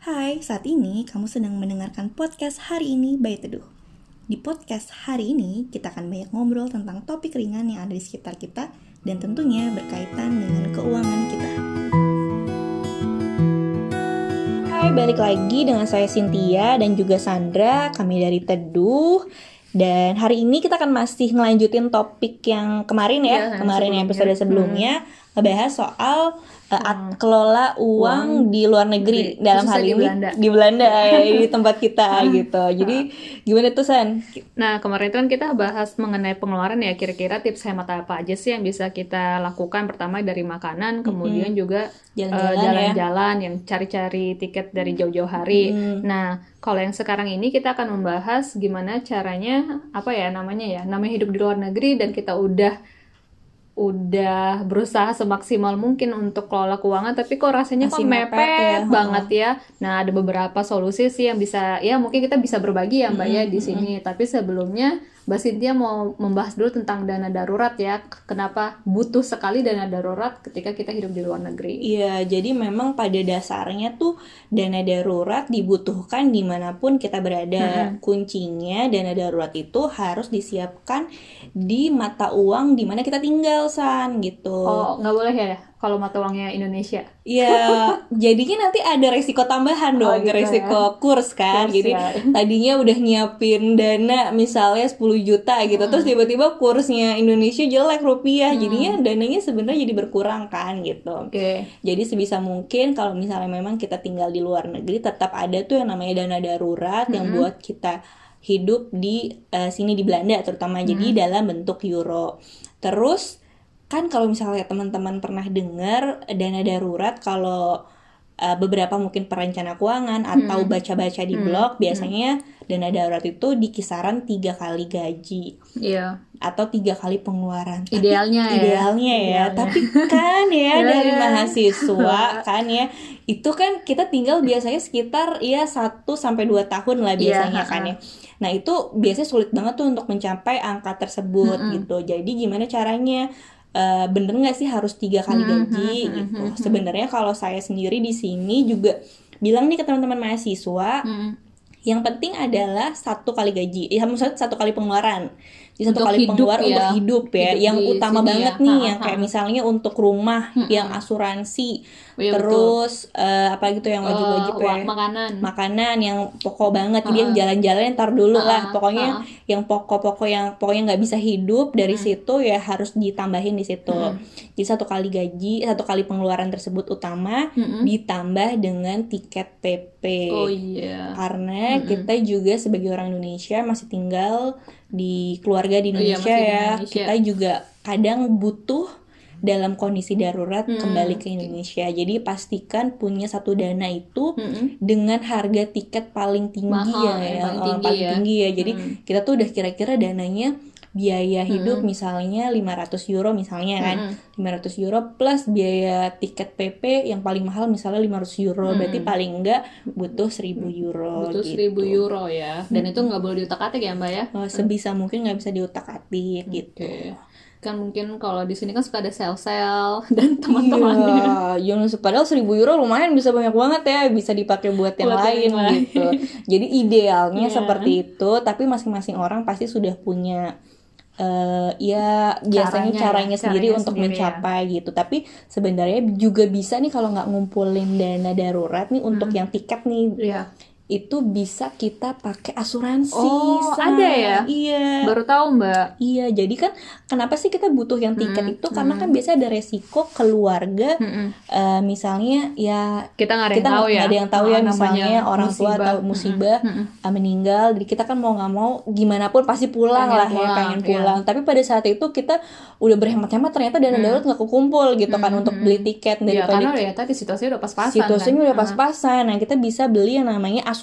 Hai, saat ini kamu sedang mendengarkan podcast hari ini by Teduh. Di podcast hari ini, kita akan banyak ngobrol tentang topik ringan yang ada di sekitar kita dan tentunya berkaitan dengan keuangan kita. Hai, balik lagi dengan saya Cynthia dan juga Sandra, kami dari Teduh. Dan hari ini kita akan masih ngelanjutin topik yang kemarin ya, yang kemarin sebelumnya. episode sebelumnya, ngebahas soal uh, at- kelola uang, Uang di luar negeri negeri, dalam hal khususnya di ini Belanda. di Belanda ya, di tempat kita gitu. Jadi gimana tuh San? Nah, kemarin itu kan kita bahas mengenai pengeluaran ya, kira-kira tips hemat apa aja sih yang bisa kita lakukan. Pertama dari makanan, kemudian juga eh, Jalan-jalan ya. jalan-jalan yang cari-cari tiket dari jauh-jauh hari. Nah, kalau yang sekarang ini kita akan membahas gimana caranya, apa ya namanya ya, namanya hidup di luar negeri dan kita udah udah berusaha semaksimal mungkin untuk kelola keuangan tapi kok rasanya Masih kok mepet mepet, ya, banget ya. Nah, ada beberapa solusi sih yang bisa ya mungkin kita bisa berbagi ya Mbak ya di sini. Tapi sebelumnya Mbak Cynthia mau membahas dulu tentang dana darurat ya. Kenapa butuh sekali dana darurat ketika kita hidup di luar negeri? Iya, jadi memang pada dasarnya tuh dana darurat dibutuhkan di mana pun kita berada. Kuncinya dana darurat itu harus disiapkan di mata uang di mana kita tinggal, San, gitu. Oh, nggak boleh ya kalau mata uangnya Indonesia. Iya, jadinya nanti ada resiko tambahan Oh, dong, gitu resiko kurs kan. Kurs, Jadi ya. tadinya udah nyiapin dana misalnya 10 juta gitu, terus tiba-tiba kursnya Indonesia jelek rupiah, jadinya dananya sebenarnya jadi berkurang kan gitu. Oke. Jadi sebisa mungkin kalau misalnya memang kita tinggal di luar negeri tetap ada tuh yang namanya dana darurat yang buat kita hidup di eh, sini di Belanda terutama jadi dalam bentuk euro. Terus kan kalau misalnya teman-teman pernah dengar dana darurat kalau eh, beberapa mungkin perencana keuangan atau baca-baca di blog biasanya dana darurat itu di kisaran tiga kali gaji Iya. atau tiga kali pengeluaran. Tapi Idealnya ya. Idealnya ya. Idealnya. Tapi kan ya dari ya. mahasiswa kan ya itu kan kita tinggal biasanya sekitar ya 1 sampai 2 tahun lah Iya, biasanya kan ya. Nah, itu biasanya sulit banget tuh untuk mencapai angka tersebut gitu. Jadi gimana caranya Eh, bener nggak sih harus tiga kali gaji gitu? Sebenarnya kalau saya sendiri di sini juga bilang nih ke teman-teman mahasiswa, Mm. yang penting adalah satu kali gaji, ya maksudnya satu kali pengeluaran. Jadi satu Untuk kali hidup pengeluaran ya. untuk hidup ya. Hidup yang di utama banget ya. nih, Ha, yang ha, kayak ha. misalnya untuk rumah, yang asuransi, Iya, terus eh, apa gitu yang wajib-wajib Eh, ya. makanan. Makanan yang pokok banget, jadi yang jalan-jalan ntar dulu lah. Ha, Pokoknya ha. yang pokok-pokok yang pokoknya nggak bisa hidup dari situ ya harus ditambahin di situ. Jadi satu kali gaji, satu kali pengeluaran tersebut utama ditambah dengan tiket PP. Oh iya. Karena kita juga sebagai orang Indonesia masih tinggal di keluarga di Oh iya, Indonesia di ya. Indonesia. Kita juga kadang butuh dalam kondisi darurat Hmm. kembali ke Indonesia. Jadi pastikan punya satu dana itu Mm-mm. dengan harga tiket paling tinggi Mahal ya, ya, paling Oh, tinggi paling ya. tinggi ya. Jadi kita tuh udah kira-kira dananya biaya hidup misalnya 500 euro misalnya kan 500 euro plus biaya tiket PP yang paling mahal misalnya 500 euro berarti paling enggak butuh 1000 euro Butuh gitu. 1000 euro ya. Dan itu nggak boleh diutak-atik ya, Mbak ya? Oh, sebisa mungkin nggak bisa diutak-atik gitu. Oke. Kan mungkin kalau di sini kan suka ada sel-sel dan teman-temannya. Iya, yang padahal 1000 euro lumayan bisa banyak banget ya, bisa dipakai buat yang Buat lain yang gitu. Jadi idealnya Iya. seperti itu, tapi masing-masing orang pasti sudah punya eh ya biasanya Caranya ya, caranya, sendiri caranya untuk sendiri ya. mencapai gitu. Tapi sebenarnya juga bisa nih kalau nggak ngumpulin dana darurat nih untuk Hmm. yang tiket nih Iya. Itu bisa kita pakai asuransi. Oh, San. ada ya? Iya. Baru tahu, Mbak. Iya, jadi kan kenapa sih kita butuh yang tiket Hmm, itu? Karena kan biasanya ada resiko keluarga, Mm-mm. eh, misalnya ya Kita nggak ada kita yang tahu ya. ada yang tahu ya, Ah, misalnya orang tua musibah. atau musibah Mm-mm. eh, meninggal, jadi kita kan mau nggak mau gimana pun pasti pulang Pengen lah ya, pulang, pengen iya. pulang. Tapi pada saat itu kita udah berhemat-hemat, ternyata dana darurat nggak kekumpul gitu kan untuk beli tiket Hmm. Iya, daripada karena ya tadi situasinya udah pas-pasan situasinya kan. udah pas-pasan. Nah, kita bisa beli yang namanya asuransi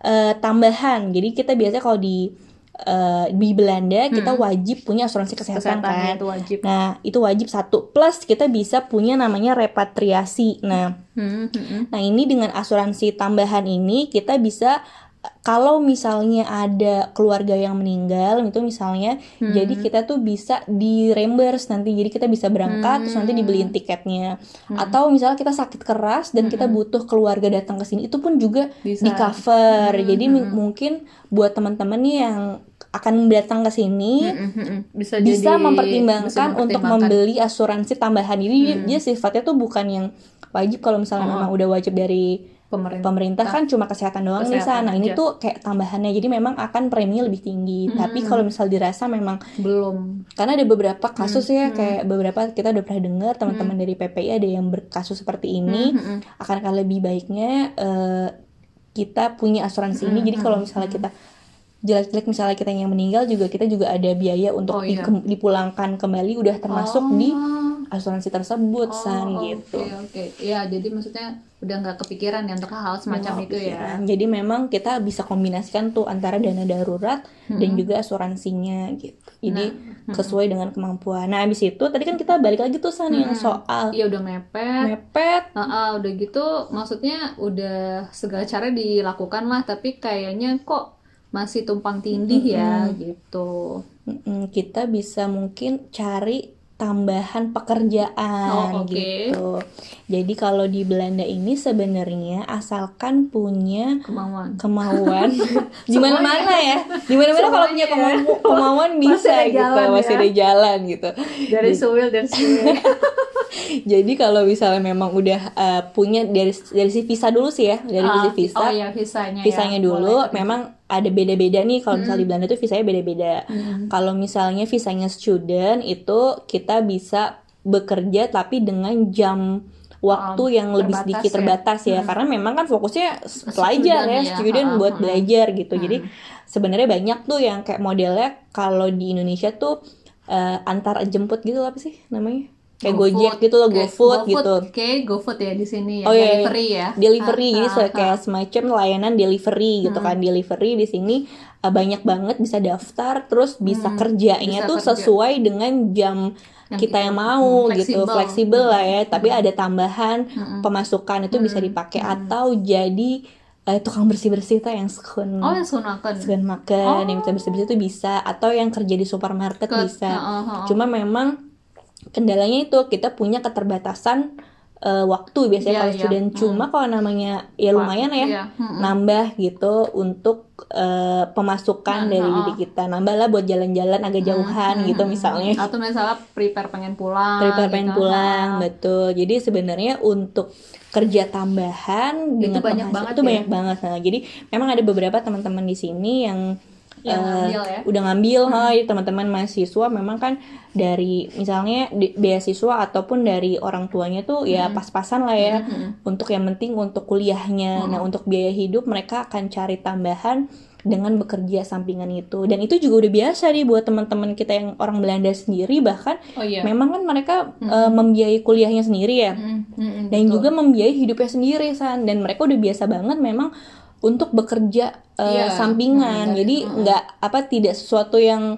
eh, tambahan. Jadi kita biasanya kalau di eh, di Belanda kita wajib punya asuransi kesehatan, Kesehatan kan. itu wajib. Nah, itu wajib satu. Plus kita bisa punya namanya repatriasi. Nah, Hmm, hmm, hmm. nah ini dengan asuransi tambahan ini kita bisa kalau misalnya ada keluarga yang meninggal itu misalnya Hmm. jadi kita tuh bisa di reimburse nanti jadi kita bisa berangkat terus nanti Hmm. dibeliin tiketnya atau misalnya kita sakit keras dan kita butuh keluarga datang ke sini itu pun juga Hmm. Bisa. di cover Hmm, jadi hmm, mungkin buat teman-teman nih yang akan datang ke sini Mm, mm, mm. bisa bisa jadi- mempertimbangkan bisa untuk mempertimbangkan. Hmm. membeli asuransi tambahan jadi dia- dia sifatnya tuh bukan yang wajib kalau misalnya Oh. memang udah wajib dari pemerintah. pemerintah kan cuma kesehatan doang nih Kesehatan sana ini aja. tuh kayak tambahannya jadi memang akan preminya lebih tinggi tapi kalau misal dirasa memang belum karena ada beberapa kasus Hmm, ya kayak beberapa kita udah pernah dengar teman-teman dari PPI ada yang berkasus seperti ini Mm, mm. akan akan lebih baiknya eh, kita punya asuransi ini Hmm, jadi kalau misalnya kita jelek-jelek misalnya kita yang meninggal juga kita juga ada biaya untuk Oh, iya. di- dipulangkan kembali udah termasuk di Oh. Asuransi tersebut san Oh, gitu Oke oke. Ya jadi maksudnya udah nggak kepikiran ya untuk hal semacam Oh, itu ya. Jadi memang kita bisa kombinasikan tuh antara dana darurat dan juga asuransinya gitu. Jadi sesuai dengan kemampuan. Nah, abis itu tadi kan kita balik lagi tuh san yang soal Iya udah mepet. mepet. Ah, ah, udah gitu maksudnya udah segala cara dilakukan lah tapi kayaknya kok masih tumpang tindih ya gitu. Mm-mm, kita bisa mungkin cari tambahan pekerjaan Oh, oke. gitu. Jadi kalau di Belanda ini sebenarnya asalkan punya Kemauan. kemauan di mana mana ya di mana mana kalau punya kemampu, kemauan bisa ada gitu jalan masih ya. ada jalan gitu Dari Suwil dan Suwil. jadi kalau misalnya memang udah uh, punya dari dari si visa dulu sih ya dari Ah, sisi visa Oh iya visanya. visanya ya. dulu Boleh. memang ada beda-beda nih kalau misalnya di Belanda tuh visanya beda-beda kalau misalnya visanya student itu kita bisa bekerja tapi dengan jam waktu Um, yang lebih terbatas sedikit ya. terbatas ya karena memang kan fokusnya pelajar ya ya. student buat belajar gitu jadi sebenarnya banyak tuh yang kayak modelnya kalau di Indonesia tuh eh, antar jemput gitu apa sih namanya kayak Gojek gitu loh Kayak GoFood gitu Oke, GoFood ya di sini ya. Oh, iya, iya. delivery ya. delivery Ah, jadi ah, se- ah. kayak semacam layanan delivery gitu kan delivery di sini uh, banyak banget bisa daftar terus bisa kerjanya bisa tuh kerja. sesuai dengan jam Yang kita yang mau hmm, gitu fleksibel. lah ya tapi ada tambahan pemasukan itu bisa dipakai atau jadi uh, tukang bersih bersih tuh yang sekun Oh, yang sunakan. sekun makan yang bisa bersih bersih itu bisa atau yang kerja di supermarket Ke- bisa ah, ah. cuma memang kendalanya itu kita punya keterbatasan eh, waktu biasanya Iya, kalau iya. student cuma kalau namanya ya lumayan ya Iya, mm-mm. nambah gitu untuk eh, pemasukan dari Nah, diri kita nambah lah buat jalan-jalan agak jauhan gitu misalnya Atau misalnya prepare pengen pulang. prepare pengen gitu. pulang Ah. betul jadi sebenarnya untuk kerja tambahan dengan banyak banget itu ya? banyak banget nah jadi memang ada beberapa teman-teman di sini yang Yang eh, ngambil ya? udah ngambil ha, jadi teman-teman mahasiswa memang kan dari misalnya di- beasiswa ataupun dari orang tuanya tuh ya pas-pasan lah ya. Untuk yang penting untuk kuliahnya. Nah untuk biaya hidup mereka akan cari tambahan dengan bekerja sampingan itu. Dan itu juga udah biasa nih buat teman-teman kita yang orang Belanda sendiri bahkan Oh iya. memang kan mereka eh, membiayai kuliahnya sendiri ya. Mm, mm, mm, dan betul. juga membiayai hidupnya sendiri san. Dan mereka udah biasa banget memang untuk bekerja eh, Iya, sampingan. hmm, jadi nggak apa tidak sesuatu yang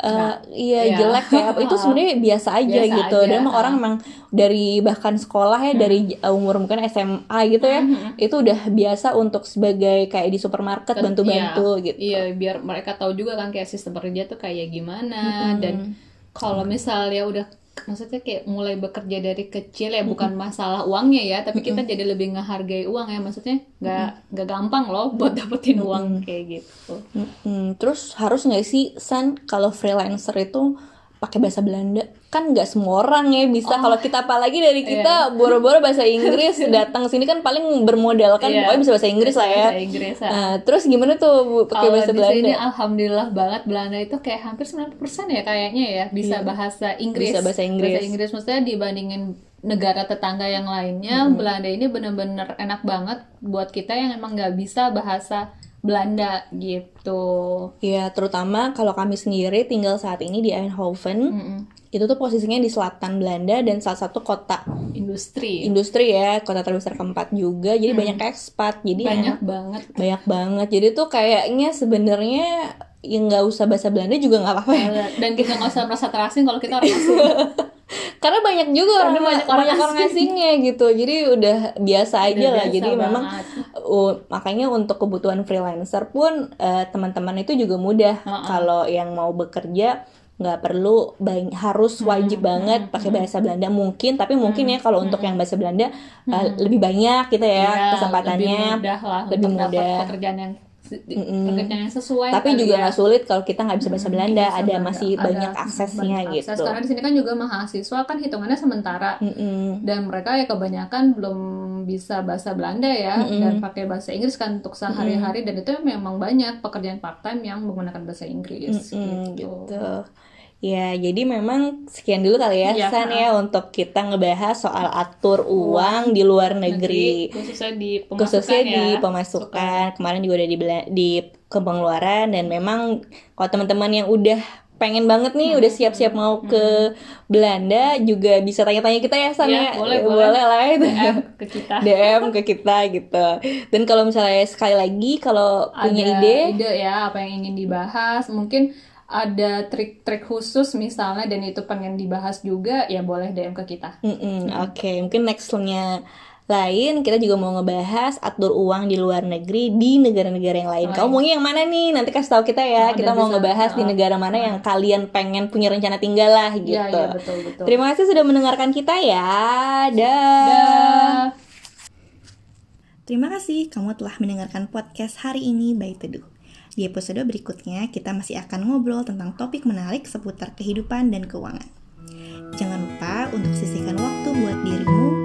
eh, iya iya. jelek kayak apa. Itu sebenarnya biasa aja Biasa gitu. aja, dan emang orang memang dari bahkan sekolah ya dari uh, umur mungkin SMA gitu ya itu udah biasa untuk sebagai kayak di supermarket bantu-bantu iya, gitu. Iya, biar mereka tahu juga kan kayak sistem kerja tuh kayak gimana. Dan kalau misalnya udah maksudnya kayak mulai bekerja dari kecil ya bukan masalah uangnya ya, tapi kita jadi lebih ngehargai uang ya, maksudnya nggak nggak gampang loh buat dapetin uang kayak gitu. Terus harus nggak sih san kalau freelancer itu pakai bahasa Belanda kan nggak semua orang ya bisa Oh. kalau kita apalagi dari kita boro-boro bahasa Inggris datang sini kan paling bermodal kan Iya. pokoknya bisa bahasa Inggris lah ya Bahasa Inggris, ah. Nah, terus gimana tuh pakai bahasa di sini Belanda alhamdulillah banget Belanda itu kayak hampir 90% ya kayaknya ya bisa bahasa Inggris. Bisa bahasa Inggris. Bahasa Inggris maksudnya dibandingin negara tetangga yang lainnya, Belanda ini bener-bener enak banget buat kita yang emang nggak bisa bahasa Belanda gitu. ya terutama kalau kami sendiri tinggal saat ini di Eindhoven Mm-mm. itu tuh posisinya di selatan Belanda dan salah satu kota Industri industri ya kota terbesar keempat juga jadi banyak ekspat jadi Hmm. banyak enak banget. banyak banget jadi tuh kayaknya sebenarnya yang nggak usah bahasa Belanda juga nggak apa-apa ya Dan kita nggak usah merasa terasing kalau kita orang asing. karena banyak juga orang Karena banyak banyak, orang orang asingnya gitu. Jadi udah biasa aja Udah lah. biasa jadi memang banget. uh, makanya untuk kebutuhan freelancer pun uh, teman-teman itu juga mudah. Uh -uh. kalau yang mau bekerja nggak perlu bang harus wajib hmm, banget hmm, pakai bahasa Belanda. Mungkin tapi mungkin ya kalau untuk yang bahasa Belanda uh, lebih banyak gitu ya, ya kesempatannya. lebih mudah lah lebih mudah. pekerjaan yang mm pekerjaan yang sesuai tapi juga ya. nggak ya. sulit kalau kita nggak bisa bahasa Belanda bisa ada masih ada banyak aksesnya banyak gitu akses. karena di sini kan juga mahasiswa kan hitungannya sementara mm-hmm. dan mereka ya kebanyakan belum bisa bahasa Belanda ya mm-hmm. dan pakai bahasa Inggris kan untuk sehari-hari mm-hmm. dan itu memang banyak pekerjaan part time yang menggunakan bahasa Inggris mm-hmm, gitu. gitu Ya, jadi memang sekian dulu kali ya, ya San ya untuk kita ngebahas soal atur uang di luar negeri. negeri khususnya di pemasukan khususnya ya. di pemasukan. Suka. Kemarin juga udah di di pengeluaran dan memang kalau teman-teman yang udah pengen banget nih hmm. udah siap-siap mau hmm. ke Belanda juga bisa tanya-tanya kita ya San ya, ya. boleh, boleh boleh lah itu DM ke kita DM ke kita gitu dan kalau misalnya sekali lagi kalau punya ide ide ya apa yang ingin dibahas mungkin ada trik-trik khusus misalnya dan itu pengen dibahas juga ya boleh DM ke kita. Mm -mm, Oke, okay. mungkin nextnya lain kita juga mau ngebahas atur uang di luar negeri di negara-negara yang lain. Oh, Kamu maunya yang mana nih? Nanti kasih tahu kita ya. Oh, kita mau bisa, ngebahas oh, di negara mana oh. yang kalian pengen punya rencana tinggal lah iya, gitu. Ya, ya, betul, betul. Terima kasih sudah mendengarkan kita ya. Dah. Da. Terima kasih kamu telah mendengarkan podcast hari ini by Teduh. Di episode berikutnya, kita masih akan ngobrol tentang topik menarik seputar kehidupan dan keuangan. Jangan lupa untuk sisihkan waktu buat dirimu